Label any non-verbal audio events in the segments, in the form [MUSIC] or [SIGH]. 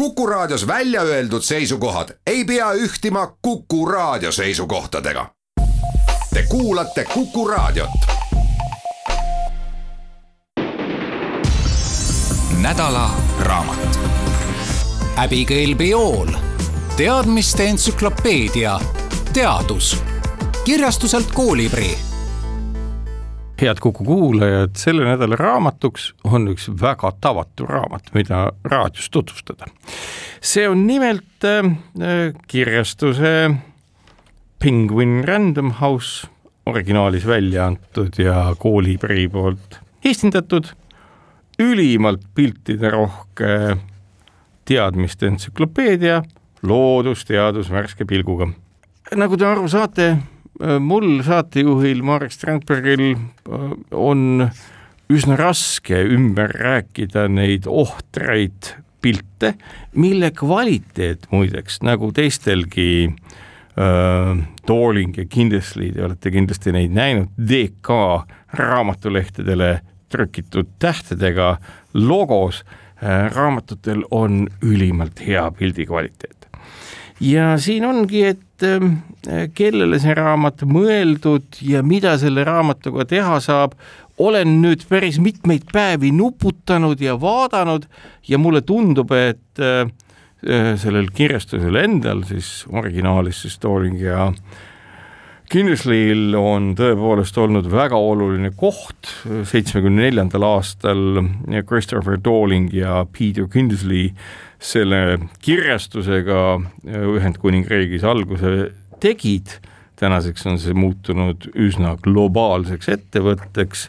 Kuku Raadios välja öeldud seisukohad ei pea ühtima Kuku Raadio seisukohtadega. Te kuulate Kuku Raadiot. nädala raamat. Abigail Biol, teadmiste entsüklopeedia, teadus kirjastuselt Koolibri head Kuku kuulajad, selle nädala raamatuks on üks väga tavatu raamat, mida raadios tutvustada. see on nimelt äh, kirjastuse Penguin Random House originaalis välja antud ja Koolibri poolt esindatud ülimalt piltiderohke teadmiste entsüklopeedia, loodusteadus värske pilguga. nagu te aru saate, mul saatejuhil Marek Strandbergil äh, on üsna raske ümber rääkida neid ohtraid pilte, mille kvaliteet muideks, nagu teistelgi äh, Tooling ja Kindesley, te olete kindlasti neid näinud, DK raamatulehtedele trükitud tähtedega logos äh,, raamatutel on ülimalt hea pildi kvaliteet. Ja siin ongi, et kellele see raamat mõeldud ja mida selle raamatuga teha saab, olen nüüd päris mitmeid päevi nuputanud ja vaadanud ja mulle tundub, et äh, äh, sellel kirjastusel endal siis originaalis siis Tooling ja Kindersley'l on tõepoolest olnud väga oluline koht. seitsmekümne neljandal aastal Christopher Tooling ja Peter Kindersley selle kirjastusega Ühendkuningriigis alguse tegid, tänaseks on see muutunud üsna globaalseks ettevõtteks.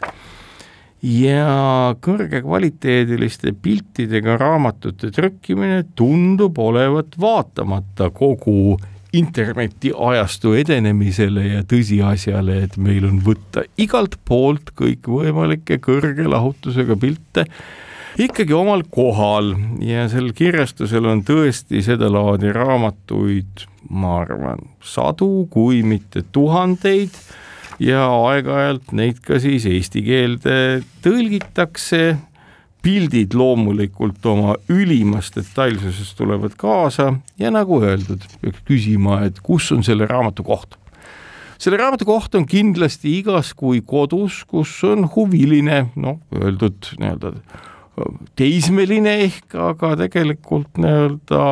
Ja kõrgekvaliteediliste piltidega raamatute trükkimine tundub olevat vaatamata kogu internetiajastu edenemisele ja tõsiasjale, et meil on võtta igalt poolt kõikvõimalikke kõrge lahutusega pilte ikkagi omal kohal ja sel kirjastusel on tõesti sedalaadi raamatuid, ma arvan, sadu, kui mitte tuhandeid ja aeg-ajalt neid ka siis eesti keelde tõlgitakse. pildid loomulikult oma ülimast detailsusest tulevad kaasa ja nagu öeldud, peaks küsima, et kus on selle raamatu koht selle raamatu koht on kindlasti igas kui kodus, kus on huviline, noh, öeldud nii-öelda teismeline ehk, aga tegelikult nii-öelda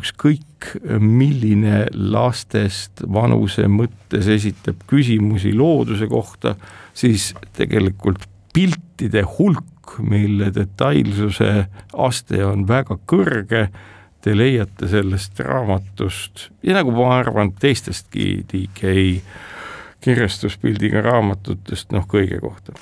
ükskõik milline lastest vanuse mõttes esitab küsimusi looduse kohta, siis tegelikult piltide hulk, mille detailsuse aste on väga kõrge, te leiate sellest raamatust. Ja nagu ma arvan, teistestki DK kirjastuspildiga raamatutest, noh, kõige kohta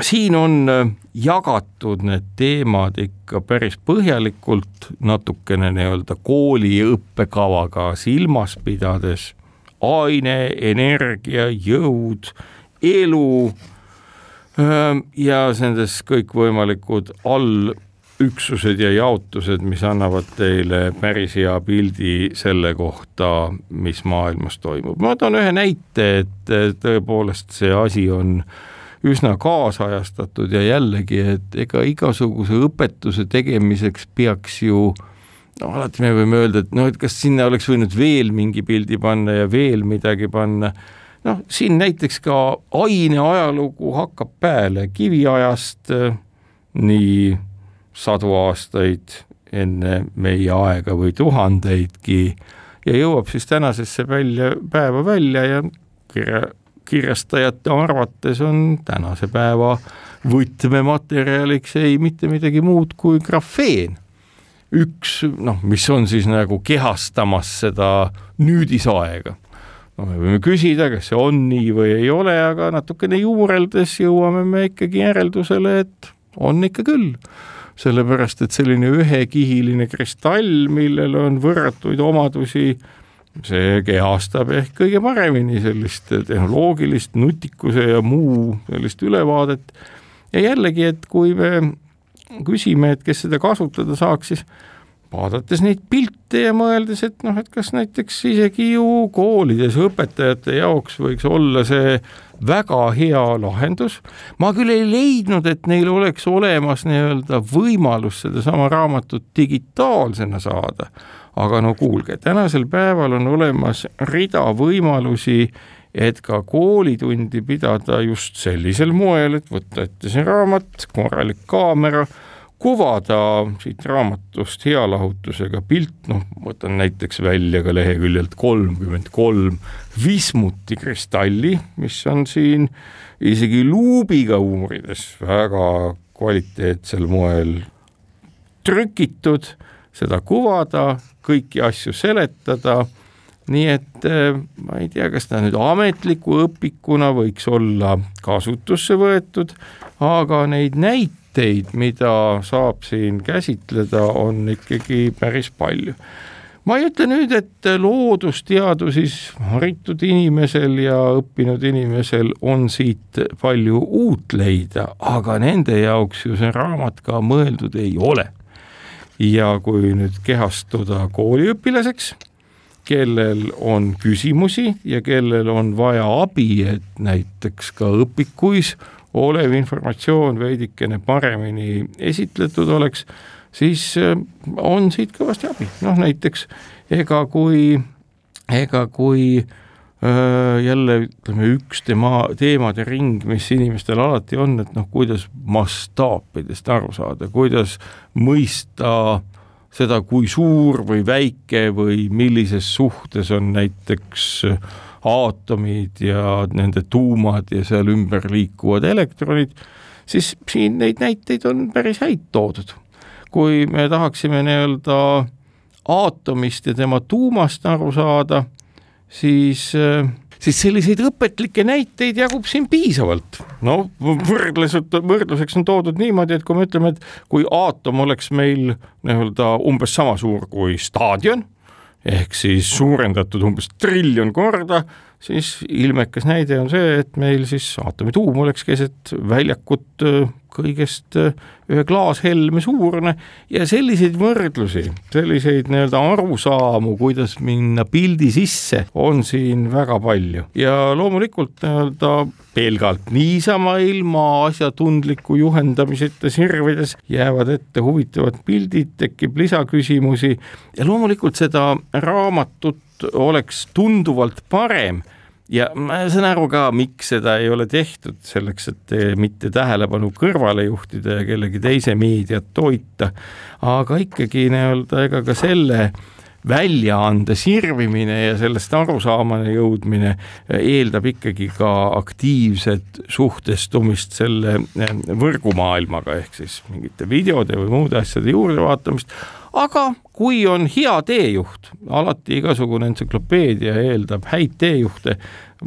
siin on äh, jagatud need teemad ikka päris põhjalikult, natukene nii-öelda kooli õppekavaga silmas pidades, aine, energia, jõud, elu ähm, ja nendes kõikvõimalikud allüksused ja jaotused, mis annavad teile päris hea pildi selle kohta, mis maailmas toimub. ma toon ühe näite, et tõepoolest see asi on äh, üsna kaasajastatud ja jällegi, et ega igasuguse õpetuse tegemiseks peaks ju no alati me võime öelda, et noh, et kas sinna oleks võinud veel mingi pildi panna ja veel midagi panna, noh, siin näiteks ka aine ajalugu hakkab peale kiviajast nii sadu aastaid enne meie aega või tuhandeidki ja jõuab siis tänasesse välja, päeva välja ja kirja, kirjastajate arvates on tänase päeva võtmematerjaliks ei mitte midagi muud kui grafeen. üks noh, mis on siis nagu kehastamas seda nüüdisaega. no me võime küsida, kas see on nii või ei ole, aga natukene juureldes jõuame me ikkagi järeldusele, et on ikka küll sellepärast, et selline ühekihiline kristall, millel on võrratuid omadusi see kehastab ehk kõige paremini sellist tehnoloogilist nutikuse ja muu sellist ülevaadet. ja jällegi, et kui me küsime, et kes seda kasutada saaks, siis vaadates neid pilte ja mõeldes, et noh, et kas näiteks isegi ju koolides õpetajate jaoks võiks olla see väga hea lahendus. ma küll ei leidnud, et neil oleks olemas nii-öelda võimalus sedasama raamatut digitaalsena saada, aga no kuulge, tänasel päeval on olemas rida võimalusi et ka koolitundi pidada just sellisel moel, et võtta ette see raamat, korralik kaamera kuvada siit raamatust hea lahutusega pilt, noh, võtan näiteks välja ka leheküljelt kolmkümmend kolm vismuti kristalli, mis on siin isegi luubiga uurides väga kvaliteetsel moel trükitud, seda kuvada, kõiki asju seletada nii et eh, ma ei tea, kas ta nüüd ametliku õpikuna võiks olla kasutusse võetud, aga neid näiteid mida saab siin käsitleda, on ikkagi päris palju. ma ei ütle nüüd, et loodusteadusis haritud inimesel ja õppinud inimesel on siit palju uut leida, aga nende jaoks ju see raamat ka mõeldud ei ole. Ja kui nüüd kehastuda kooliõpilaseks, kellel on küsimusi ja kellel on vaja abi, et näiteks ka õpikuis olev informatsioon veidikene paremini esitletud oleks, siis äh, on siit kõvasti abi, noh näiteks ega kui, ega kui äh, jälle ütleme, üks tema, teemade ring, mis inimestel alati on, et noh, kuidas mastaapidest aru saada, kuidas mõista seda, kui suur või väike või millises suhtes on näiteks äh, aatomid ja nende tuumad ja seal ümber liikuvad elektronid, siis siin neid näiteid on päris häid toodud. kui me tahaksime nii-öelda aatomist ja tema tuumast aru saada, siis siis selliseid õpetlikke näiteid jagub siin piisavalt. no võrdlused, võrdluseks on toodud niimoodi, et kui me ütleme, et kui aatom oleks meil nii-öelda umbes sama suur kui staadion, ehk siis suurendatud umbes triljon korda, siis ilmekas näide on see, et meil siis aatomituum oleks keset väljakut kõigest ühe klaashelme suurune ja selliseid võrdlusi, selliseid nii-öelda arusaamu, kuidas minna pildi sisse, on siin väga palju. Ja loomulikult nii-öelda pelgalt niisama ilma asjatundliku juhendamiseta sirvides jäävad ette huvitavad pildid, tekib lisaküsimusi ja loomulikult seda raamatut oleks tunduvalt parem. Ja ma saan aru ka, miks seda ei ole tehtud, selleks, et mitte tähelepanu kõrvale juhtida ja kellegi teise meediat toita, aga ikkagi nii-öelda ega ka selle väljaande sirvimine ja sellest arusaamane jõudmine eeldab ikkagi ka aktiivset suhtestumist selle võrgumaailmaga, ehk siis mingite videode või muude asjade juurdevaatamist, aga kui on hea teejuht, alati igasugune entsüklopeedia eeldab häid teejuhte,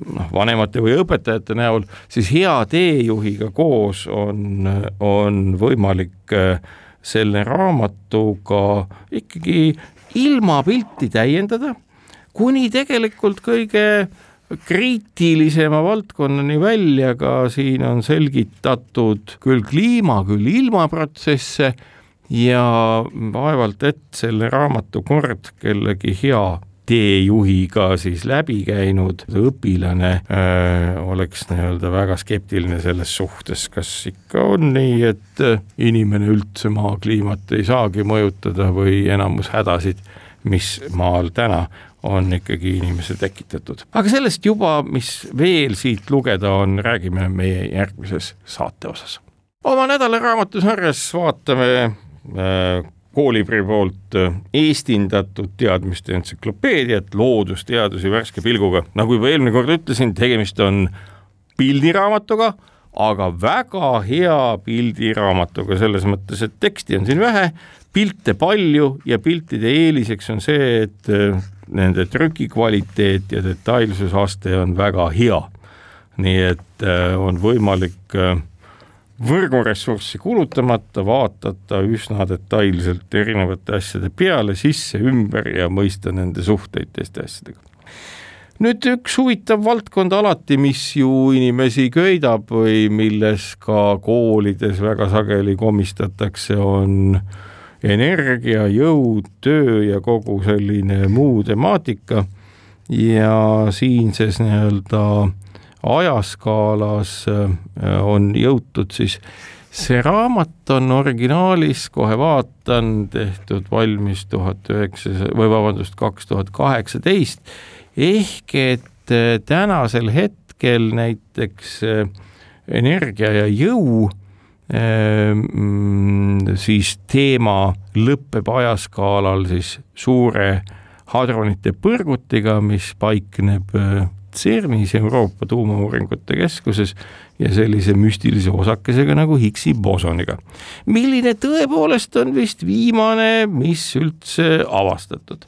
noh, vanemate või õpetajate näol, siis hea teejuhiga koos on, on võimalik äh, selle raamatuga ikkagi ilma pilti täiendada, kuni tegelikult kõige kriitilisema valdkonnani välja, ka siin on selgitatud küll kliima, küll ilmaprotsesse ja vaevalt et selle raamatu kord kellegi hea teejuhiga siis läbi käinud õpilane äh, oleks nii-öelda väga skeptiline selles suhtes, kas ikka on nii, et äh, inimene üldse maa kliimat ei saagi mõjutada või enamus hädasid, mis maal täna on ikkagi inimese tekitatud. aga sellest juba, mis veel siit lugeda on, räägime meie järgmises saate osas. oma nädalaraamatusarjas vaatame äh, Koolibri poolt äh, eestindatud teadmiste entsüklopeediat, loodusteadusi värske pilguga, nagu juba eelmine kord ütlesin, tegemist on pildiraamatuga, aga väga hea pildiraamatuga selles mõttes, et teksti on siin vähe, pilte palju ja piltide eeliseks on see, et äh, nende trükikvaliteet ja detailsusaste on väga hea. nii et äh, on võimalik võrguressurssi kulutamata vaatata üsna detailselt erinevate asjade peale, sisse, ümber ja mõista nende suhteid teiste asjadega. nüüd üks huvitav valdkond alati, mis ju inimesi köidab või milles ka koolides väga sageli komistatakse, on energia, jõud, töö ja kogu selline muu temaatika ja siinses nii-öelda ajaskaalas on jõutud siis see raamat on originaalis, kohe vaatan, tehtud valmis tuhat üheksasada või vabandust, kaks tuhat kaheksateist, ehk et äh, tänasel hetkel näiteks äh, energia ja jõu mm, siis teema lõpeb ajaskaalal siis suure hadronite põrgutiga, mis paikneb äh, CERN-is, Euroopa Tuumauuringute Keskuses ja sellise müstilise osakesega nagu Higgsi bosoniga, milline tõepoolest on vist viimane, mis üldse avastatud.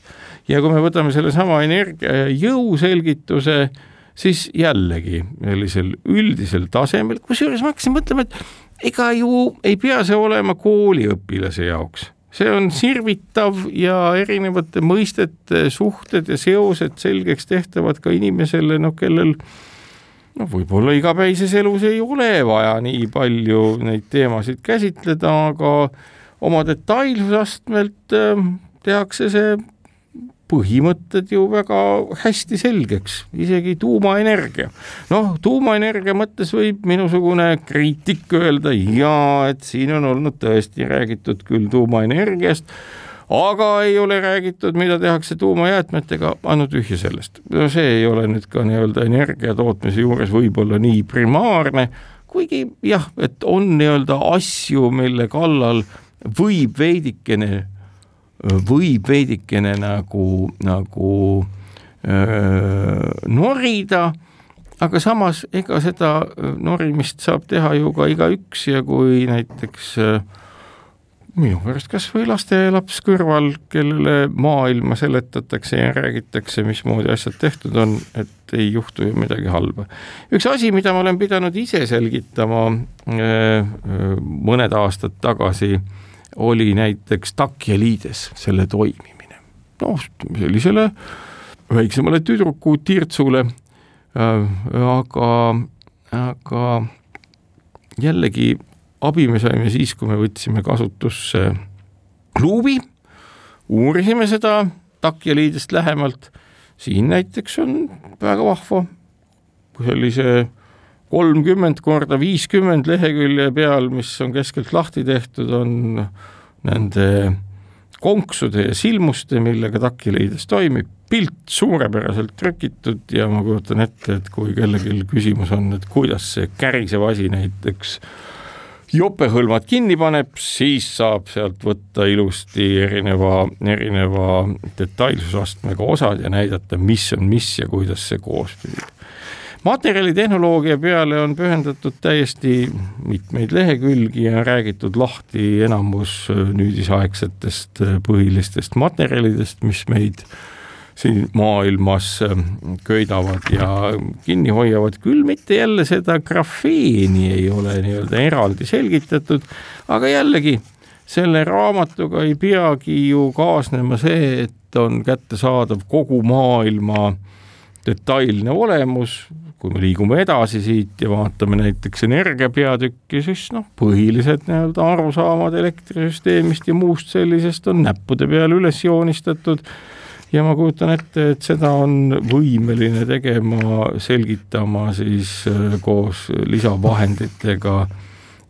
ja kui me võtame sellesama energia jõu selgituse, siis jällegi sellisel üldisel tasemel, kusjuures ma hakkasin mõtlema, et ega ju ei pea see olema kooliõpilase jaoks see on sirvitav ja erinevate mõistete suhted ja seosed selgeks tehtavad ka inimesele, noh, kellel noh, võib-olla igapäises elus ei ole vaja nii palju neid teemasid käsitleda, aga oma detailsusastmelt äh, tehakse see põhimõtted ju väga hästi selgeks, isegi tuumaenergia. noh, tuumaenergia mõttes võib minusugune kriitik öelda jaa, et siin on olnud tõesti räägitud küll tuumaenergiast, aga ei ole räägitud, mida tehakse tuumajäätmetega, ainult tühja sellest. no see ei ole nüüd ka nii-öelda energia tootmise juures võib-olla nii primaarne, kuigi jah, et on nii-öelda asju, mille kallal võib veidikene võib veidikene nagu, nagu öö, norida, aga samas ega seda norimist saab teha ju ka igaüks ja kui näiteks öö, minu pärast kas või lastelaps kõrval, kellele maailma seletatakse ja räägitakse, mismoodi asjad tehtud on, et ei juhtu ju midagi halba. üks asi, mida ma olen pidanud ise selgitama mõned aastad tagasi oli näiteks takjaliides selle toimimine. noh, sellisele väiksemale tüdruku tirtsule äh,, aga, aga jällegi abi me saime siis, kui me võtsime kasutusse luubi, uurisime seda takjaliidest lähemalt, siin näiteks on väga vahva sellise kolmkümmend korda viiskümmend lehekülje peal, mis on keskelt lahti tehtud, on nende konksude ja silmuste, millega takiliides toimib, pilt suurepäraselt trükitud ja ma kujutan ette, et kui kellelgi küsimus on, et kuidas see kärisev asi näiteks jopehõlmad kinni paneb, siis saab sealt võtta ilusti erineva, erineva detailsusastmega osad ja näidata, mis on mis ja kuidas see koos püsib materjalitehnoloogia peale on pühendatud täiesti mitmeid lehekülgi ja räägitud lahti enamus äh, nüüdisaegsetest äh, põhilistest materjalidest, mis meid siin maailmas äh, köidavad ja kinni hoiavad, küll mitte jälle seda grafeeni ei ole nii-öelda eraldi selgitatud, aga jällegi selle raamatuga ei peagi ju kaasnema see, et on kättesaadav kogu maailma detailne olemus, kui me liigume edasi siit ja vaatame näiteks energia peatükki, siis noh, põhilised nii-öelda arusaamad elektrisüsteemist ja muust sellisest on näppude peal üles joonistatud. Ja ma kujutan ette, et seda on võimeline tegema, selgitama siis äh, koos lisavahenditega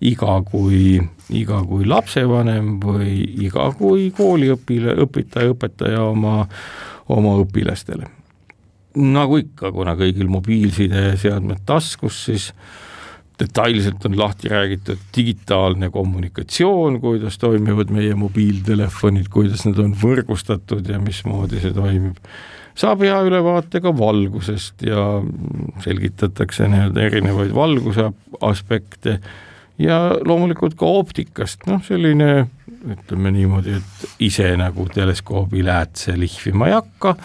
iga kui, iga kui lapsevanem või iga kui kooliõpilane, õpetaja, õpetaja oma, oma õpilastele nagu ikka, kuna kõigil mobiilsideseadmed taskus, siis detailselt on lahti räägitud digitaalne kommunikatsioon, kuidas toimivad meie mobiiltelefonid, kuidas need on võrgustatud ja mismoodi see toimib. saab hea ülevaate ka valgusest ja selgitatakse nii-öelda erinevaid valguse aspekte ja loomulikult ka optikast, noh selline ütleme niimoodi, et ise nagu teleskoobi läätse lihvima ei hakka,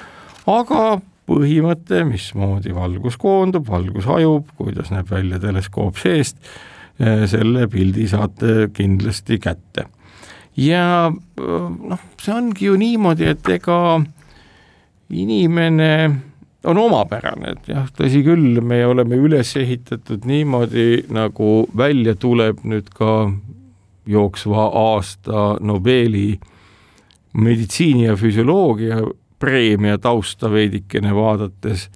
aga põhimõte, mismoodi valgus koondub, valgus hajub, kuidas näeb välja teleskoop seest, eh, selle pildi saate kindlasti kätte. ja eh, noh, see ongi ju niimoodi, et ega inimene on omapärane, et jah, tõsi küll, me oleme üles ehitatud niimoodi, nagu välja tuleb nüüd ka jooksva aasta Nobeli meditsiini ja füsioloogia preemia tausta veidikene vaadates,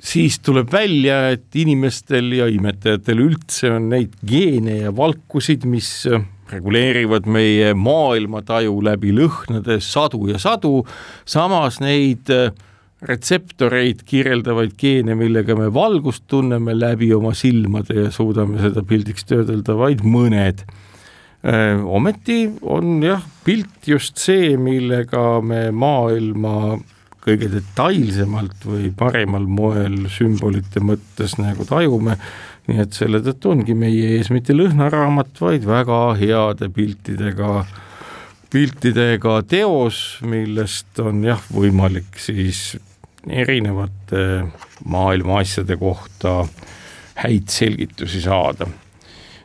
siis tuleb välja, et inimestel ja imetajatel üldse on neid geene ja valkusid, mis reguleerivad meie maailmataju läbi lõhnade sadu ja sadu, samas neid retseptoreid kirjeldavaid geene, millega me valgust tunneme läbi oma silmade ja suudame seda pildiks töödelda vaid mõned. Äh, ometi on jah, pilt just see, millega me maailma kõige detailsemalt või paremal moel sümbolite mõttes nagu tajume, nii et selle tõttu ongi meie ees mitte lõhnaraamat, vaid väga heade piltidega, piltidega teos, millest on jah, võimalik siis erinevate maailma asjade kohta häid selgitusi saada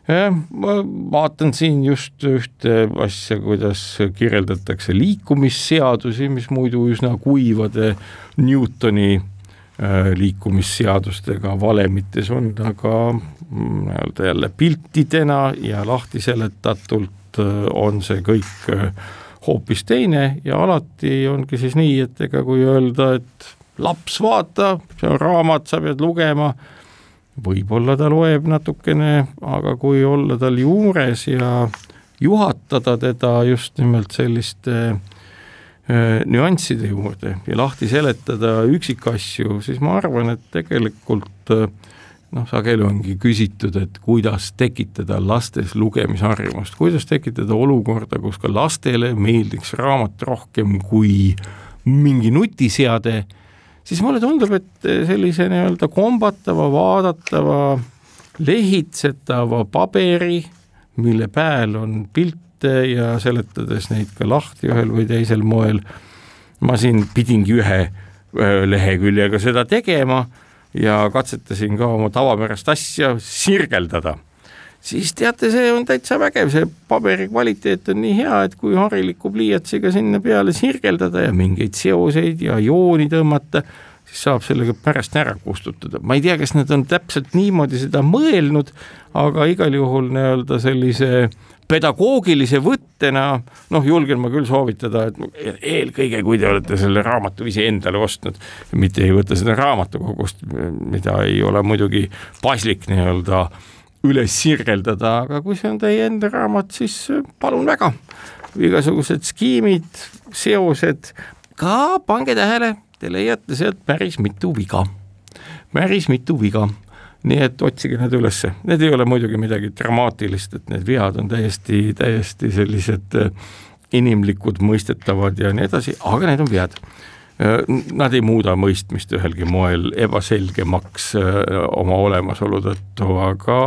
ma vaatan siin just ühte asja, kuidas kirjeldatakse liikumisseadusi, mis muidu üsna kuivade Newtoni äh, liikumisseadustega valemites on, aga mm, nii-öelda jälle piltidena ja lahti seletatult äh, on see kõik äh, hoopis teine ja alati ongi siis nii, et ega kui öelda, et laps, vaata, see on raamat, sa pead lugema võib-olla ta loeb natukene, aga kui olla tal juures ja juhatada teda just nimelt selliste äh, nüansside juurde ja lahti seletada üksikasju, siis ma arvan, et tegelikult äh, noh, sageli ongi küsitud, et kuidas tekitada lastes lugemisharjumust, kuidas tekitada olukorda, kus ka lastele meeldiks raamat rohkem kui mingi nutiseade siis mulle tundub, et sellise nii-öelda kombatava, vaadatava, lehitsetava paberi, mille pääl on pilte ja seletades neid ka lahti ühel või teisel moel, ma siin pidingi ühe leheküljega seda tegema ja katsetasin ka oma tavapärast asja sirgeldada siis teate, see on täitsa vägev, see paberi kvaliteet on nii hea, et kui hariliku pliiatsiga sinna peale sirgeldada ja mingeid seoseid ja jooni tõmmata, siis saab sellega pärast ära kustutada. ma ei tea, kas nad on täpselt niimoodi seda mõelnud, aga igal juhul nii-öelda sellise pedagoogilise võttena, noh, julgen ma küll soovitada, et eelkõige, kui te olete selle raamatu ise endale ostnud, mitte ei võta seda raamatukogust, mida ei ole muidugi paslik nii-öelda äh, üles sirgeldada, aga kui see on teie enda raamat, siis äh, palun väga, igasugused skiimid, seosed, ka pange tähele, te leiate sealt päris mitu viga, päris mitu viga. Nii et otsige need ülesse, need ei ole muidugi midagi dramaatilist, et need vead on täiesti, täiesti sellised äh, inimlikud, mõistetavad ja nii edasi, aga need on vead nad ei muuda mõistmist ühelgi moel ebaselgemaks äh, oma olemasolu tõttu, aga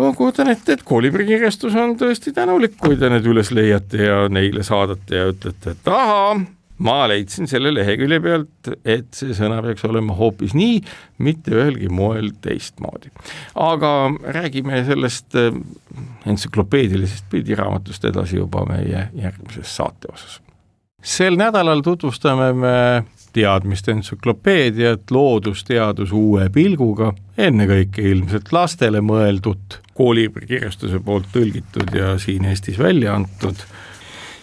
ma kujutan ette, et Koolibri kirjastus on tõesti tänulik, kui te need üles leiate ja neile saadate ja ütlete, et ahaa, ma leidsin selle lehekülje pealt, et see sõna peaks olema hoopis nii, mitte ühelgi moel teistmoodi. aga räägime sellest äh, entsüklopeedilisest pildiraamatust edasi juba meie järgmises saate osas sel nädalal tutvustame me teadmiste entsüklopeediat loodusteadus uue pilguga, ennekõike ilmselt lastele mõeldud, koolibri kirjastuse poolt tõlgitud ja siin Eestis välja antud.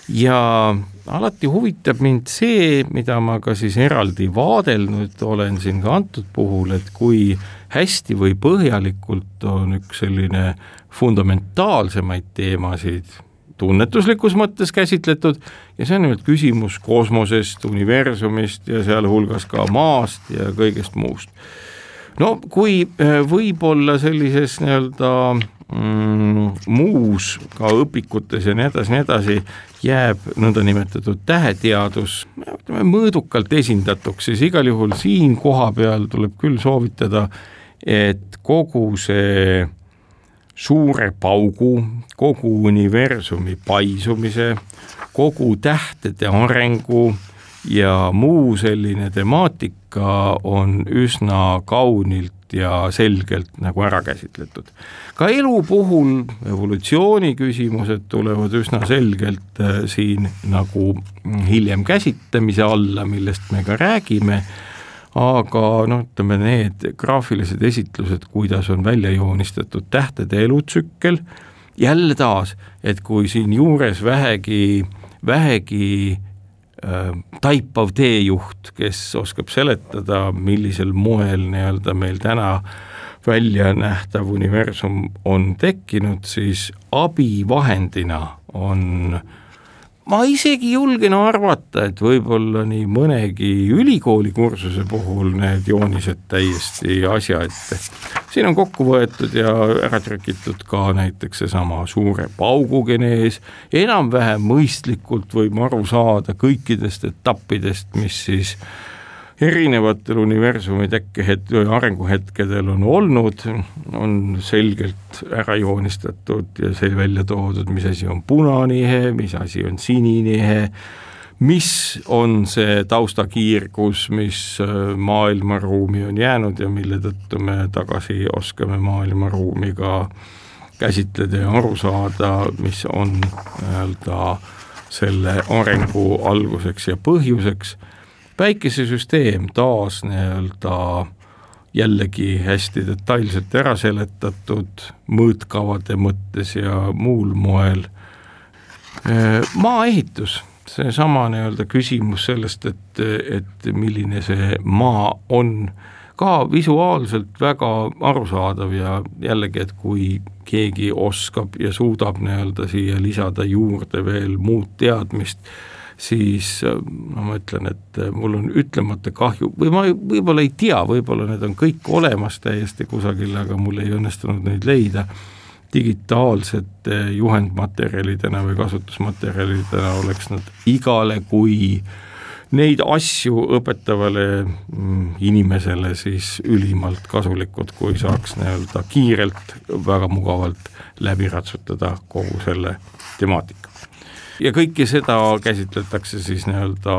ja alati huvitab mind see, mida ma ka siis eraldi vaadelnud olen siin ka antud puhul, et kui hästi või põhjalikult on üks selline fundamentaalsemaid teemasid tunnetuslikus mõttes käsitletud ja see on nimelt küsimus kosmosest, universumist ja sealhulgas ka maast ja kõigest muust. no kui äh, võib-olla sellises nii-öelda mm, muus ka õpikutes ja nii edasi, nii edasi jääb nõndanimetatud täheteadus ütleme mõõdukalt esindatuks, siis igal juhul siin koha peal tuleb küll soovitada, et kogu see suure paugu, kogu universumi paisumise, kogu tähtede arengu ja muu selline temaatika on üsna kaunilt ja selgelt nagu ära käsitletud. ka elu puhul evolutsiooni küsimused tulevad üsna selgelt äh, siin nagu hiljem käsitlemise alla, millest me ka räägime aga noh, ütleme need graafilised esitlused, kuidas on välja joonistatud tähtede elutsükkel, jälle taas, et kui siin juures vähegi vähegi äh, taipav teejuht, kes oskab seletada, millisel moel nii-öelda meil täna välja nähtav universum on tekkinud, siis abivahendina on äh, ma isegi julgen arvata, et võib-olla nii mõnegi ülikooli kursuse puhul need joonised täiesti asja ette. siin on kokku võetud ja ära trükitud ka näiteks seesama suure paugu genees, enam-vähem mõistlikult võime aru saada kõikidest etappidest, mis siis äh, erinevatel universumi tekkehet-, arenguhetkedel on olnud, on selgelt ära joonistatud ja see välja toodud, mis asi on punanihe, mis asi on sininihe, mis on see taustakiirgus, mis äh, maailmaruumi on jäänud ja mille tõttu me tagasi oskame maailmaruumi ka käsitleda ja aru saada, mis on nii-öelda selle arengu alguseks ja põhjuseks päikesesüsteem taas nii-öelda jällegi hästi detailselt ära seletatud mõõtkavade mõttes ja muul moel. maaehitus, seesama nii-öelda küsimus sellest, et, et milline see maa on, ka visuaalselt väga arusaadav ja jällegi, et kui keegi oskab ja suudab nii-öelda siia lisada juurde veel muud teadmist, siis no ma ütlen, et mul on ütlemata kahju. Või ma võib-olla ei tea, võib-olla need on kõik olemas täiesti kusagil, aga mul ei õnnestunud neid leida, digitaalsete juhendmaterjalidena või kasutusmaterjalidena oleks nad igale kui neid asju õpetavale mm, inimesele siis ülimalt kasulikud, kui saaks nii-öelda kiirelt, väga mugavalt läbi ratsutada kogu selle temaatika ja kõike seda käsitletakse siis nii-öelda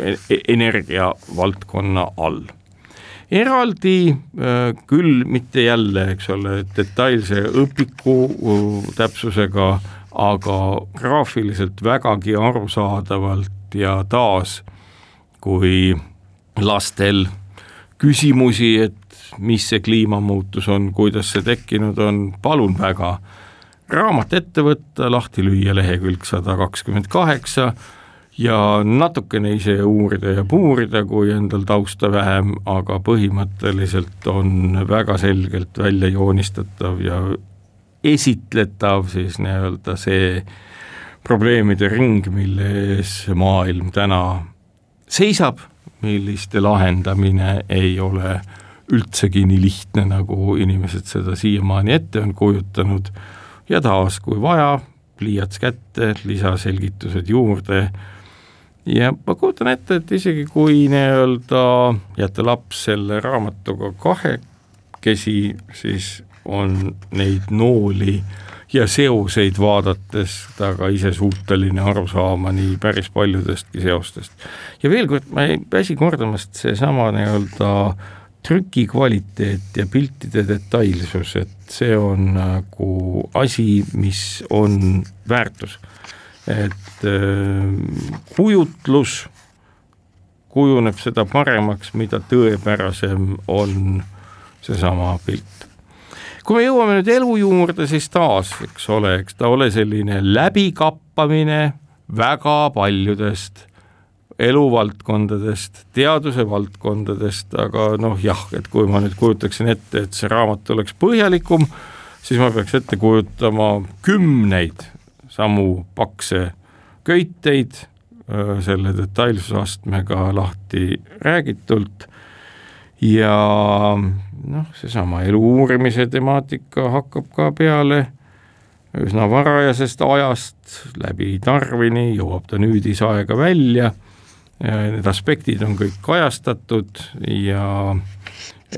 e-, e-, energiavaldkonna all. eraldi äh, küll mitte jälle, eks ole, detailse õpiku täpsusega, aga graafiliselt vägagi arusaadavalt ja taas, kui lastel küsimusi, et mis see kliimamuutus on, kuidas see tekkinud on, palun väga raamat ette võtta, lahti lüüa lehekülg sada kakskümmend kaheksa ja natukene ise uurida ja puurida, kui endal tausta vähem, aga põhimõtteliselt on väga selgelt välja joonistatav ja esitletav siis nii-öelda see probleemide ring, mille ees maailm täna seisab, milliste lahendamine ei ole üldsegi nii lihtne, nagu inimesed seda siiamaani ette on kujutanud ja taas, kui vaja, pliiats kätte, lisaselgitused juurde ja ma kujutan ette, et isegi kui nii-öelda jätta laps selle raamatuga kahekesi, siis on neid nooli ja seoseid vaadates ta ka ise suuteline aru saama nii päris paljudestki seostest. ja veel kord, ma ei väsi kordamast, seesama nii-öelda trüki kvaliteet ja piltide detailsus, et see on nagu asi, mis on väärtus. et äh, kujutlus kujuneb seda paremaks, mida tõepärasem on seesama pilt. kui me jõuame nüüd elu juurde, siis taas, eks ole, eks ta ole selline läbikappamine väga paljudest eluvaldkondadest, teaduse valdkondadest, aga noh jah, et kui ma nüüd kujutaksin ette, et see raamat oleks põhjalikum, siis ma peaks ette kujutama kümneid samu pakse köiteid selle detailsusastmega lahti räägitult. Ja noh, seesama elu uurimise temaatika hakkab ka peale. Üsna varajasest ajast läbi Darwini, jõuab ta nüüdisaega välja need aspektid on kõik kajastatud ja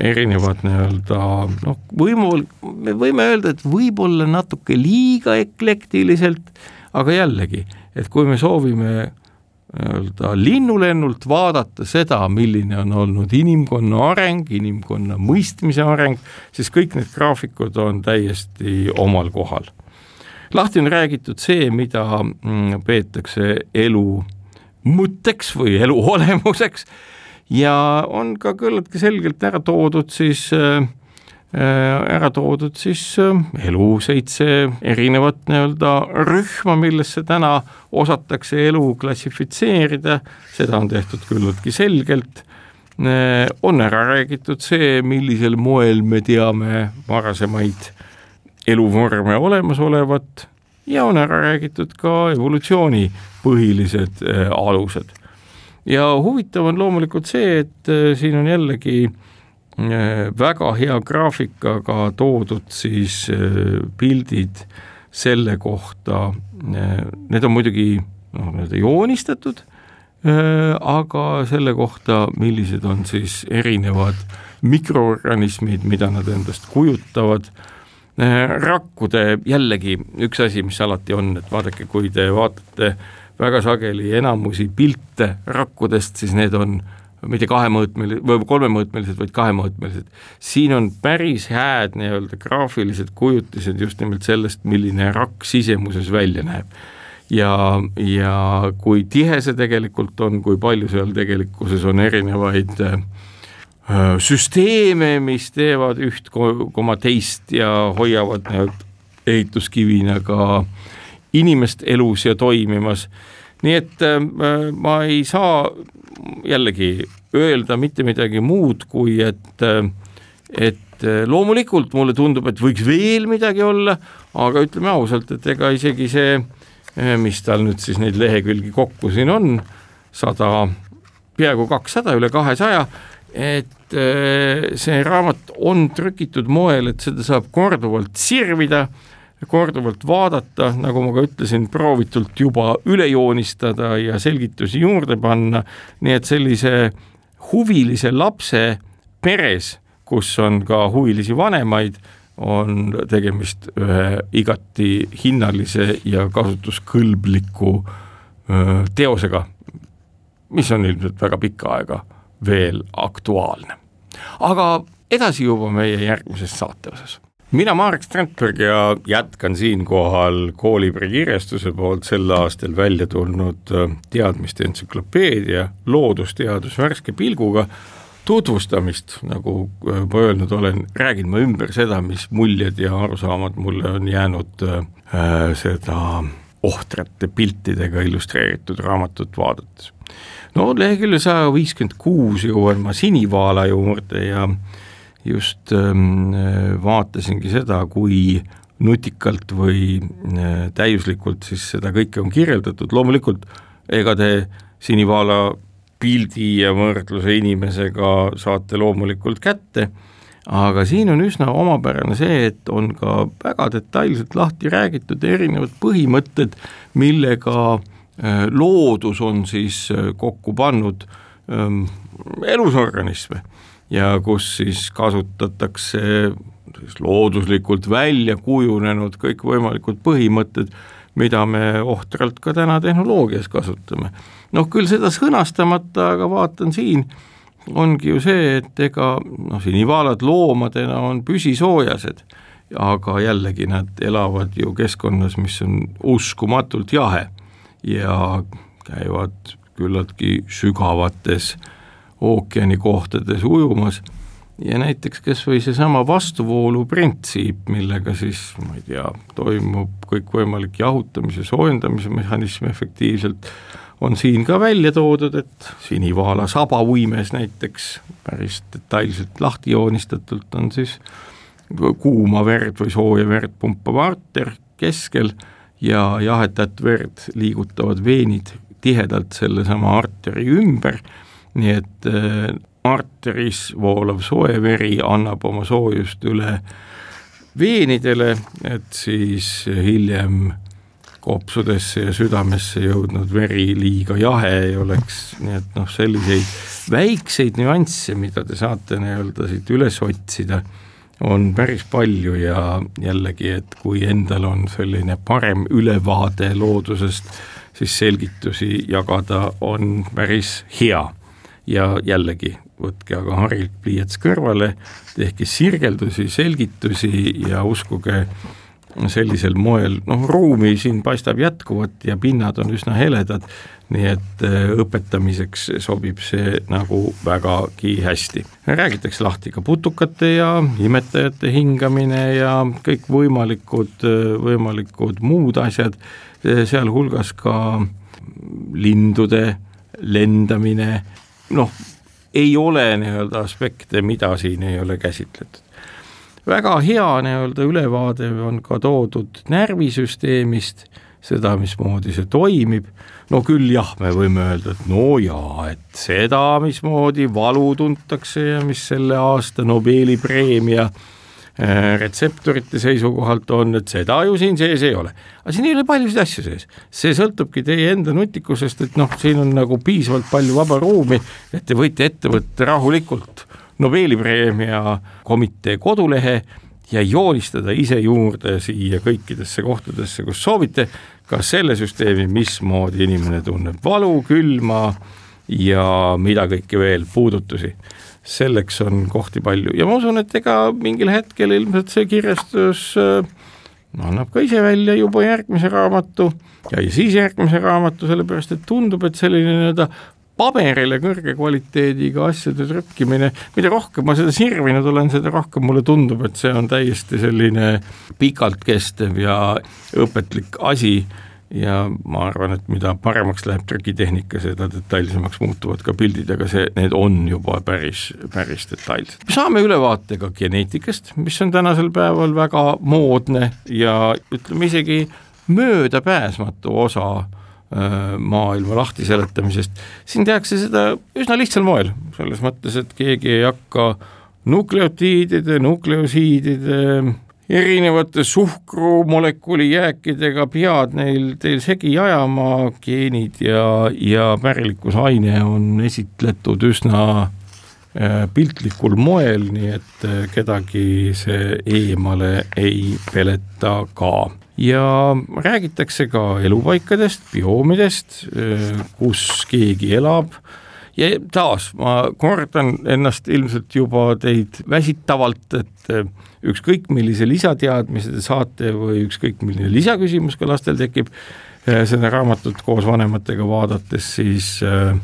erinevad nii-öelda noh, võimul, me võime öelda, et võib-olla natuke liiga eklektiliselt, aga jällegi, et kui me soovime nii-öelda linnulennult vaadata seda, milline on olnud inimkonna areng, inimkonna mõistmise areng, siis kõik need graafikud on täiesti omal kohal. lahti on räägitud see, mida mm, peetakse elu mõtteks või elu [LAUGHS] olemuseks. Ja on ka küllaltki selgelt ära toodud siis äh, ära toodud siis elu seitse erinevat nii-öelda rühma, millesse täna osatakse elu klassifitseerida, seda on tehtud küllaltki selgelt. On ära räägitud see, millisel moel me teame varasemaid eluvorme olemasolevat ja on ära räägitud ka evolutsiooni põhilised äh, alused. ja huvitav on loomulikult see, et äh, siin on jällegi äh, väga hea graafikaga toodud siis pildid selle kohta, need on muidugi noh, nii-öelda joonistatud aga selle kohta, millised on siis erinevad mikroorganismid, mida nad endast kujutavad, rakkude jällegi üks asi, mis alati on, et vaadake, kui te vaatate väga sageli enamusi pilte rakkudest, siis need on mitte kahemõõtmelised või kolmemõõtmelised, vaid kahemõõtmelised. siin on päris hääd nii-öelda graafilised kujutised just nimelt sellest, milline rakk sisemuses välja näeb ja, ja kui tihe see tegelikult on, kui palju seal tegelikkuses on erinevaid äh, süsteeme, mis teevad üht koma teist ja hoiavad ehituskivina ka inimest elus ja toimimas. nii et äh, ma ei saa jällegi öelda mitte midagi muud, kui et, äh, et loomulikult mulle tundub, et võiks veel midagi olla, aga ütleme ausalt, et ega isegi see mis tal nüüd siis neid lehekülgi kokku siin on, sada, peaaegu kakssada, üle kahesaja, et eh, see raamat on trükitud moel, et seda saab korduvalt sirvida, korduvalt vaadata, nagu ma ka ütlesin, proovitult juba üle joonistada ja selgitusi juurde panna, nii et sellise huvilise lapse peres, kus on ka huvilisi vanemaid, on tegemist ühe igati hinnalise ja kasutuskõlbliku teosega, mis on ilmselt väga pikka aega veel aktuaalne. aga edasi juba meie järgmises saate osas mina, Marek Strandberg ja jätkan siinkohal Koolibri kirjastuse poolt sel aastal välja tulnud teadmiste entsüklopeedia Loodusteadus värske pilguga tutvustamist, nagu juba öelnud olen, räägin ma ümber seda, mis muljed ja arusaamad mulle on jäänud äh, seda ohtrate piltidega illustreeritud raamatut vaadates. No lehekülje saja viiskümmend kuus jõuan ma sinivaala juurde ja just ähm, vaatasingi seda, kui nutikalt või äh, täiuslikult siis seda kõike on kirjeldatud, loomulikult ega te sinivaala pildi ja võrdluse inimesega saate loomulikult kätte, aga siin on üsna omapärane see, et on ka väga detailselt lahti räägitud erinevad põhimõtted, millega äh, loodus on siis äh, kokku pannud ähm, elusorganisme ja kus siis kasutatakse siis looduslikult välja kujunenud kõikvõimalikud põhimõtted, mida me ohtralt ka täna tehnoloogias kasutame. Noh, küll seda sõnastamata, aga vaatan siin, ongi ju see, et ega noh, sinivaalad loomadena on püsisoojased, aga jällegi nad elavad ju keskkonnas, mis on uskumatult jahe ja käivad küllaltki sügavates ookeanikohtades ujumas. Ja näiteks kas või seesama vastuvoolu printsiip, millega siis ma ei tea, toimub kõikvõimalik jahutamise, soojendamise mehhanism efektiivselt, on siin ka välja toodud, et sinivaala sabauimes näiteks päris detailselt lahti joonistatult on siis kuuma verd või sooja verd pumpav arter keskel ja jahedat verd liigutavad veenid tihedalt sellesama arteri ümber, nii et äh, arteris voolav soe veri annab oma soojust üle veenidele, et siis hiljem kopsudesse ja südamesse jõudnud veri liiga jahe ei oleks, nii et noh, selliseid väikseid nüansse, mida te saate nii-öelda siit üles otsida, on päris palju ja jällegi, et kui endal on selline parem ülevaade loodusest, siis selgitusi jagada on päris hea. ja jällegi, võtke aga harilik pliiats kõrvale, tehke sirgeldusi, selgitusi ja uskuge, sellisel moel, noh ruumi siin paistab jätkuvat ja pinnad on üsna heledad, nii et äh, õpetamiseks sobib see nagu vägagi hästi. räägitakse lahti ka putukate ja imetajate hingamine ja kõikvõimalikud, võimalikud muud asjad, sealhulgas ka lindude lendamine, noh, ei ole nii-öelda aspekte, mida siin ei ole käsitletud. Väga hea nii-öelda ülevaade on ka toodud närvisüsteemist, seda, mismoodi see toimib, no küll jah, me võime öelda, et no jaa, et seda, mismoodi valu tuntakse ja mis selle aasta Nobeli preemia äh, retseptorite seisukohalt on, et seda ju siin sees ei ole. aga siin ei ole paljusid asju sees, see sõltubki teie enda nutikusest, et noh, siin on nagu piisavalt palju vaba ruumi, et te võite ette võtta rahulikult Nobeli preemia komitee kodulehe ja joonistada ise juurde siia kõikidesse kohtadesse, kus soovite, ka selle süsteemi, mismoodi inimene tunneb valu, külma ja mida kõike veel, puudutusi. Selleks on kohti palju. Ja ma usun, et ega mingil hetkel ilmselt see kirjastus äh, annab ka ise välja juba järgmise raamatu. Ja, siis järgmise raamatu, sellepärast et tundub, et selline nii-öelda paberile kõrge kvaliteediga asjade trükkimine, mida rohkem ma seda sirvinud olen, seda rohkem mulle tundub, et see on täiesti selline pikalt kestev ja õpetlik asi ja ma arvan, et mida paremaks läheb trükitehnika, seda detailsemaks muutuvad ka pildid, aga see, need on juba päris, päris detailsed. me saame ülevaate ka geneetikast, mis on tänasel päeval väga moodne ja ütleme isegi möödapääsmatu osa maailma lahtiseletamisest, siin tehakse seda üsna lihtsal moel, selles mõttes, et keegi ei hakka nukleotiidide, nukleosiidide erinevate suhkrumolekuli jääkidega pead neil teil segi ajama, geenid ja, ja pärilikkusaine on esitletud üsna äh, piltlikul moel, nii et äh, kedagi see eemale ei peleta ka. Ja räägitakse ka elupaikadest, bioomidest, äh, kus keegi elab. Ja taas ma kordan ennast ilmselt juba teid väsitavalt, et eh, ükskõik millise lisateadmise te saate või ükskõik milline lisaküsimus ka lastel tekib, eh, seda raamatut koos vanematega vaadates, siis eh,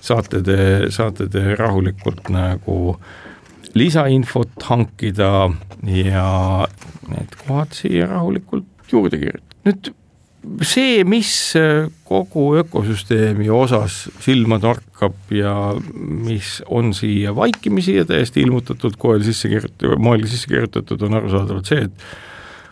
saate te, saate te rahulikult nagu lisainfot hankida ja need kohad siia rahulikult juurde kirjutada. nüüd see, mis äh, kogu ökosüsteemi osas silma torkab ja mis on siia vaikimisi ja täiesti ilmutatud koel sisse kirjutatud, moel sisse kirjutatud, on arusaadavalt see, et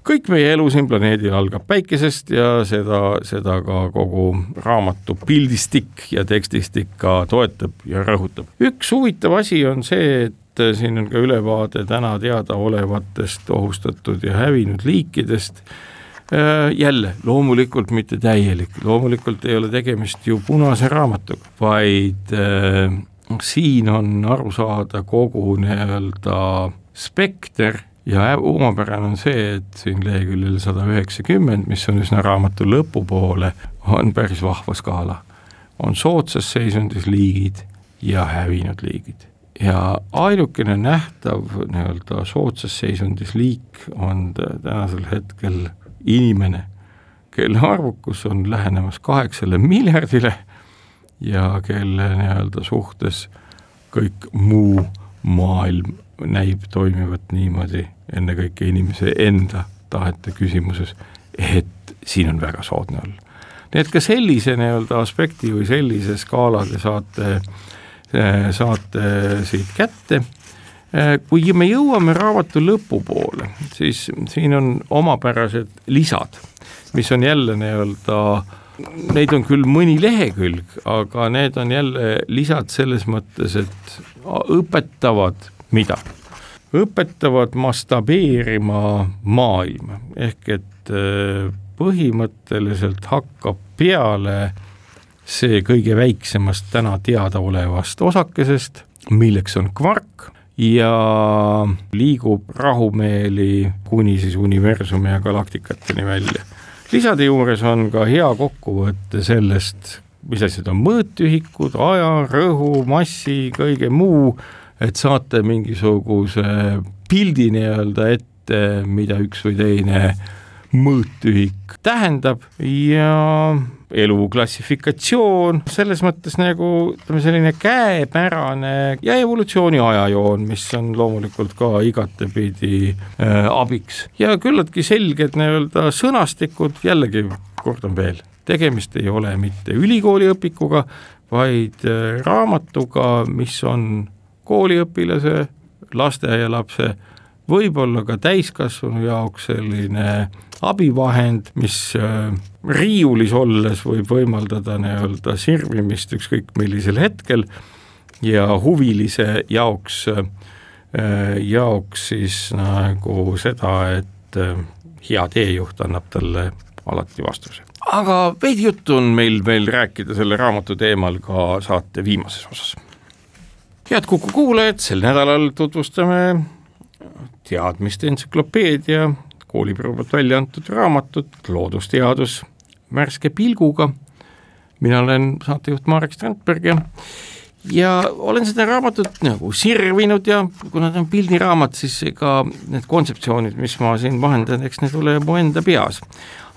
kõik meie elu siin planeedil algab päikesest ja seda, seda ka kogu raamatu pildistik ja tekstistik ka toetab ja rõhutab. üks huvitav asi on see, et siin on ka ülevaade täna teadaolevatest ohustatud ja hävinud liikidest Äh, jälle, loomulikult mitte täielik, loomulikult ei ole tegemist ju punase raamatuga, vaid äh, siin on aru saada kogu nii-öelda spekter ja omapärane on see, et siin leheküljel sada üheksakümmend, mis on üsna raamatu lõpupoole, on päris vahva skaala. on soodsas seisundis liigid ja hävinud liigid ja ainukene nähtav nii-öelda soodsas seisundis liik on tänasel hetkel inimene, kelle arvukus on lähenemas kaheksale miljardile ja kelle nii-öelda suhtes kõik muu maailm näib toimivat niimoodi, ennekõike inimese enda tahete küsimuses, et siin on väga soodne olla. nii et ka sellise nii-öelda aspekti või sellise skaala te saate, saate siit kätte kui me jõuame raamatu lõpupoole, siis siin on omapärased lisad, mis on jälle nii-öelda, neid on küll mõni lehekülg, aga need on jälle lisad selles mõttes, et õpetavad mida? õpetavad mastabeerima maailma, ehk et äh, põhimõtteliselt hakkab peale see kõige väiksemast täna teadaolevast osakesest, milleks on kvark ja liigub rahumeeli kuni siis universumi ja galaktikateni välja. lisade juures on ka hea kokkuvõte sellest, mis asjad on mõõtühikud, aja, rõhu, massi, kõige muu, et saate mingisuguse pildi nii-öelda ette, mida üks või teine mõõtühik tähendab ja elu klassifikatsioon selles mõttes nagu ütleme, selline käepärane ja evolutsiooni ajajoon, mis on loomulikult ka igatepidi äh, abiks. Ja küllaltki selged nii-öelda sõnastikud, jällegi kordan veel, tegemist ei ole mitte ülikooli õpikuga, vaid äh, raamatuga, mis on kooliõpilase, lasteaialapse, võib-olla ka täiskasvanu jaoks selline abivahend, mis äh, riiulis olles võib võimaldada nii-öelda sirvimist ükskõik millisel hetkel ja huvilise jaoks, äh, jaoks siis nagu seda, et hea teejuht annab talle alati vastuse aga veidi juttu on meil veel rääkida selle raamatu teemal ka saate viimases osas. head Kuku kuulajad, sel nädalal tutvustame teadmiste entsüklopeedia koolibüroo poolt välja antud raamatut Loodusteadus värske pilguga. mina olen saatejuht Marek Strandberg ja ja olen seda raamatut nagu sirvinud ja kuna ta on pildiraamat, siis ega need kontseptsioonid, mis ma siin vahendan, eks need ole mu enda peas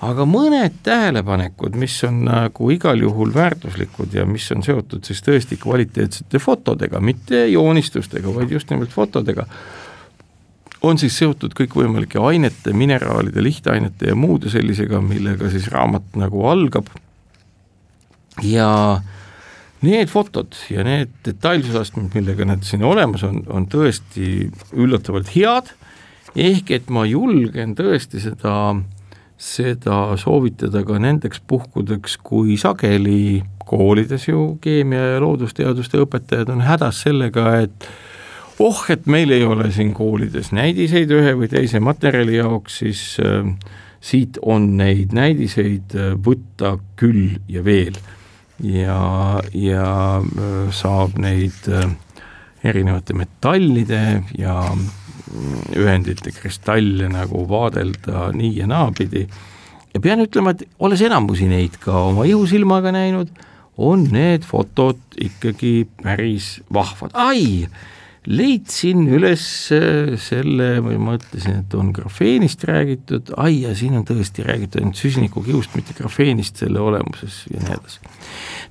aga mõned tähelepanekud, mis on nagu igal juhul väärtuslikud ja mis on seotud siis tõesti kvaliteetsete fotodega, mitte joonistustega, vaid just nimelt fotodega, on siis seotud kõikvõimalike ainete, mineraalide, lihtainete ja muude sellisega, millega siis raamat nagu algab. Ja need fotod ja need detailsusastmed, millega need siin olemas on, on tõesti üllatavalt head, ehk et ma julgen tõesti seda seda soovitada ka nendeks puhkudeks, kui sageli koolides ju keemia ja loodusteaduste õpetajad on hädas sellega, et oh, et meil ei ole siin koolides näidiseid ühe või teise materjali jaoks, siis äh, siit on neid näidiseid äh, võtta küll ja veel. ja, ja äh, saab neid äh, erinevate metallide ja ühendite kristalle nagu vaadelda nii ja naapidi. Ja pean ütlema, et olles enamusi neid ka oma ihusilmaga näinud, on need fotod ikkagi päris vahvad, ai, leidsin üles äh, selle ma mõtlesin, et on grafeenist räägitud, ai ja siin on tõesti räägitud ainult süsinikukiust, mitte grafeenist selle olemuses ja nii edasi.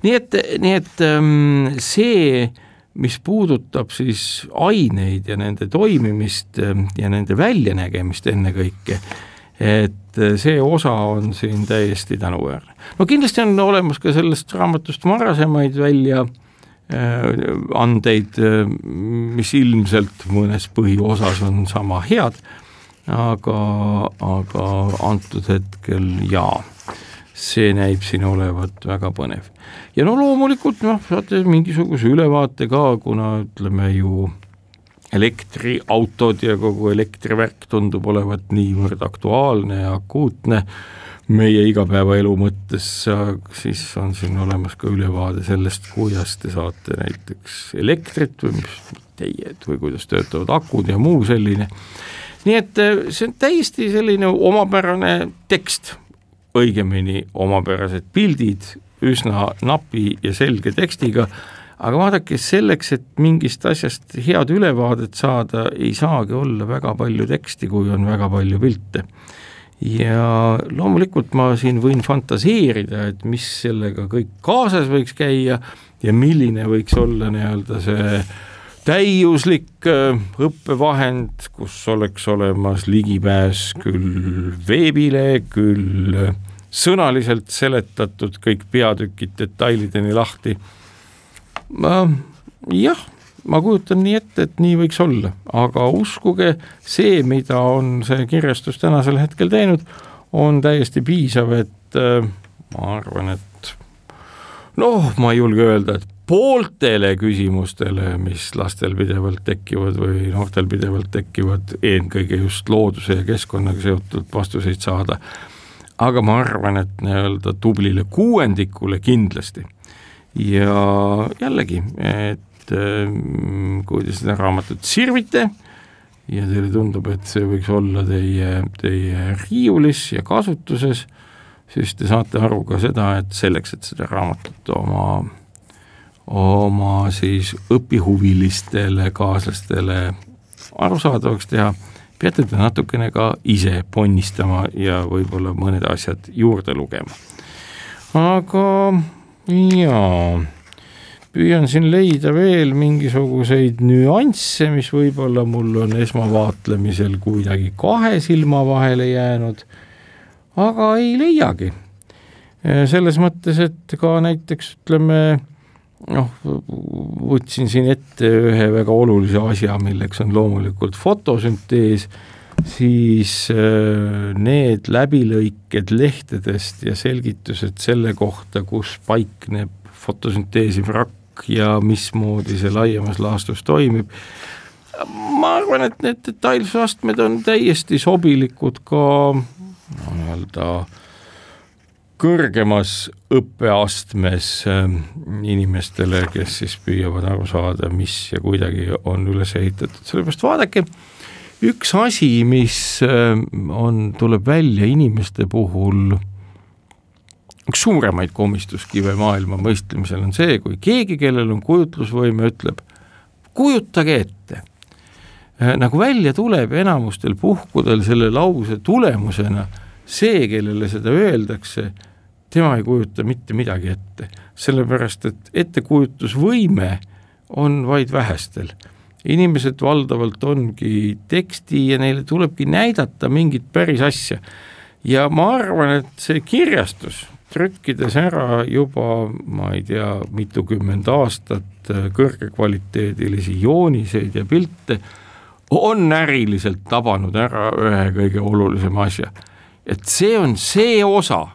nii et, nii et ähm, see mis puudutab siis aineid ja nende toimimist eh, ja nende väljanägemist ennekõike, et eh, see osa on siin täiesti tänuväärne. no kindlasti on olemas ka sellest raamatust varasemaid välja eh, andeid, mis ilmselt mõnes põhiosas on sama head, aga, aga antud hetkel jaa see näib siin olevat väga põnev. ja no loomulikult noh, saate mingisuguse ülevaate ka, kuna ütleme ju elektriautod ja kogu elektrivärk tundub olevat niivõrd aktuaalne ja akuutne meie igapäevaelu mõttes, siis on siin olemas ka ülevaade sellest, kuidas te saate näiteks elektrit või mis teie, et või kuidas töötavad akud ja muu selline. nii et eh, see on täiesti selline omapärane tekst, õigemini omapärased pildid üsna napi ja selge tekstiga, aga vaadake, selleks, et mingist asjast head ülevaadet saada, ei saagi olla väga palju teksti, kui on väga palju pilte. Ja loomulikult ma siin võin fantaseerida, et mis sellega kõik kaasas võiks käia ja milline võiks olla nii-öelda see täiuslik äh, õppevahend, kus oleks olemas ligipääs küll veebile, küll äh, sõnaliselt seletatud kõik peatükid detailideni lahti. jah, ma kujutan nii ette, et nii võiks olla, aga uskuge, see, mida on see kirjastus tänasel hetkel teinud, on täiesti piisav, et äh, ma arvan, et noh, ma ei julge öelda, et pooltele küsimustele, mis lastel pidevalt tekivad või noortel pidevalt tekivad, eelkõige just looduse ja keskkonnaga seotud vastuseid saada. aga ma arvan, et nii-öelda tublile kuuendikule kindlasti. ja jällegi, et mm, kui te seda raamatut sirvite ja teile tundub, et see võiks olla teie, teie riiulis ja kasutuses, siis te saate aru ka seda, et selleks, et seda raamatut oma oma siis õpihuvilistele kaaslastele arusaadavaks teha, peate te natukene ka ise ponnistama ja võib-olla mõned asjad juurde lugema. aga jaa, püüan siin leida veel mingisuguseid nüansse, mis võib-olla mul on esmavaatlemisel kuidagi kahe silma vahele jäänud, aga ei leiagi. selles mõttes, et ka näiteks ütleme noh, võtsin siin ette ühe väga olulise asja, milleks on loomulikult fotosüntees, siis äh, need läbilõiked lehtedest ja selgitused selle kohta, kus paikneb fotosünteesi vrakk ja mismoodi see laiemas laastus toimib, ma arvan, et need detailsusastmed on täiesti sobilikud ka nii-öelda no, kõrgemas õppeastmes ähm, inimestele, kes siis püüavad aru saada, mis ja kuidagi on üles ehitatud, sellepärast vaadake, üks asi, mis ähm, on, tuleb välja inimeste puhul, üks suuremaid komistuskive maailma mõistlemisel on see, kui keegi, kellel on kujutlusvõime, ütleb, kujutage ette äh, nagu välja tuleb enamustel puhkudel selle lause tulemusena see, kellele seda öeldakse, tema ei kujuta mitte midagi ette, sellepärast et ettekujutusvõime on vaid vähestel. inimesed valdavalt ongi teksti ja neile tulebki näidata mingit päris asja. ja ma arvan, et see kirjastus, trükkides ära juba ma ei tea, mitukümmend aastat kõrgekvaliteedilisi jooniseid ja pilte, on äriliselt tabanud ära ühe kõige olulisema asja. et see on see osa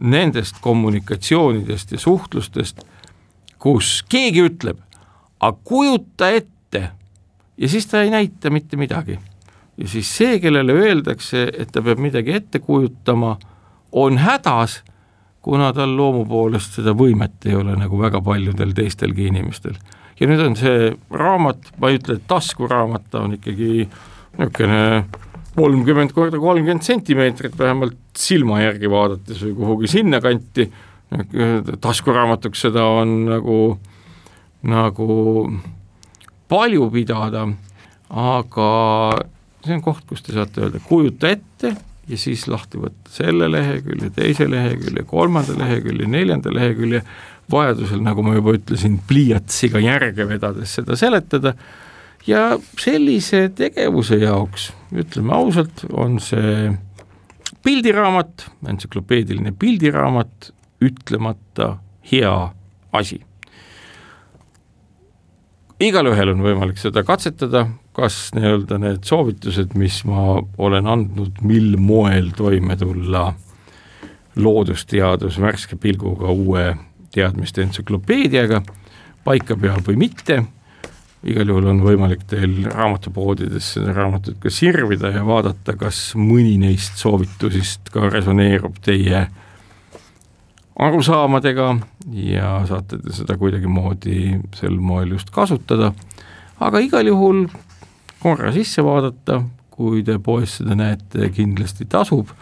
nendest kommunikatsioonidest ja suhtlustest, kus keegi ütleb, aga kujuta ette ja siis ta ei näita mitte midagi. ja siis see, kellele öeldakse, et ta peab midagi ette kujutama, on hädas, kuna tal loomu poolest seda võimet ei ole nagu väga paljudel teistelgi inimestel. ja nüüd on see raamat, ma ei ütle, et taskuraamat, ta on ikkagi niisugune kolmkümmend korda kolmkümmend sentimeetrit vähemalt silma järgi vaadates või kuhugi sinnakanti, taskuraamatuks seda on nagu, nagu palju pidada, aga see on koht, kus te saate öelda, kujuta ette ja siis lahti võtta selle lehekülje, teise lehekülje, kolmanda lehekülje, neljanda lehekülje, vajadusel, nagu ma juba ütlesin, pliiatsiga järge vedades seda seletada. Ja sellise tegevuse jaoks, ütleme ausalt, on see pildiraamat, entsüklopeediline pildiraamat ütlemata hea asi. igalühel on võimalik seda katsetada, kas nii-öelda need soovitused, mis ma olen andnud, mil moel toime tulla loodusteadus värske pilguga uue teadmiste entsüklopeediaga paika peab või mitte igal juhul on võimalik teil raamatupoodides seda raamatut ka sirvida ja vaadata, kas mõni neist soovitusest ka resoneerub teie arusaamadega ja saate te seda kuidagimoodi sel moel just kasutada, aga igal juhul korra sisse vaadata, kui te poes seda näete, kindlasti tasub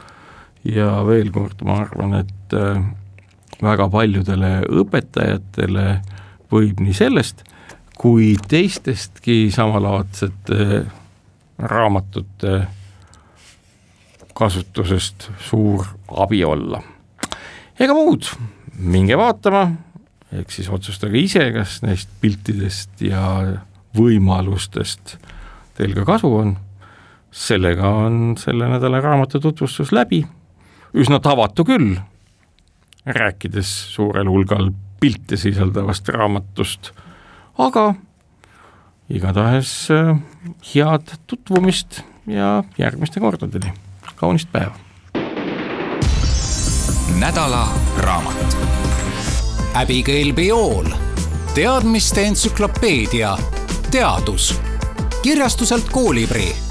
ja veel kord ma arvan, et äh, väga paljudele õpetajatele võib nii sellest kui teistestki samalaadsete raamatute kasutusest suur abi olla. ega muud, minge vaatama, eks siis otsustage ise, kas neist piltidest ja võimalustest teil ka kasu on. sellega on selle nädala raamatu tutvustus läbi, üsna tavatu küll, rääkides suurel hulgal pilte sisaldavast raamatust aga igatahes äh, head tutvumist ja järgmiste kordadeni, kaunist päeva! nädala raamat. Abigail Biol, teadmiste entsüklopeedia, teadus, kirjastuselt Koolibri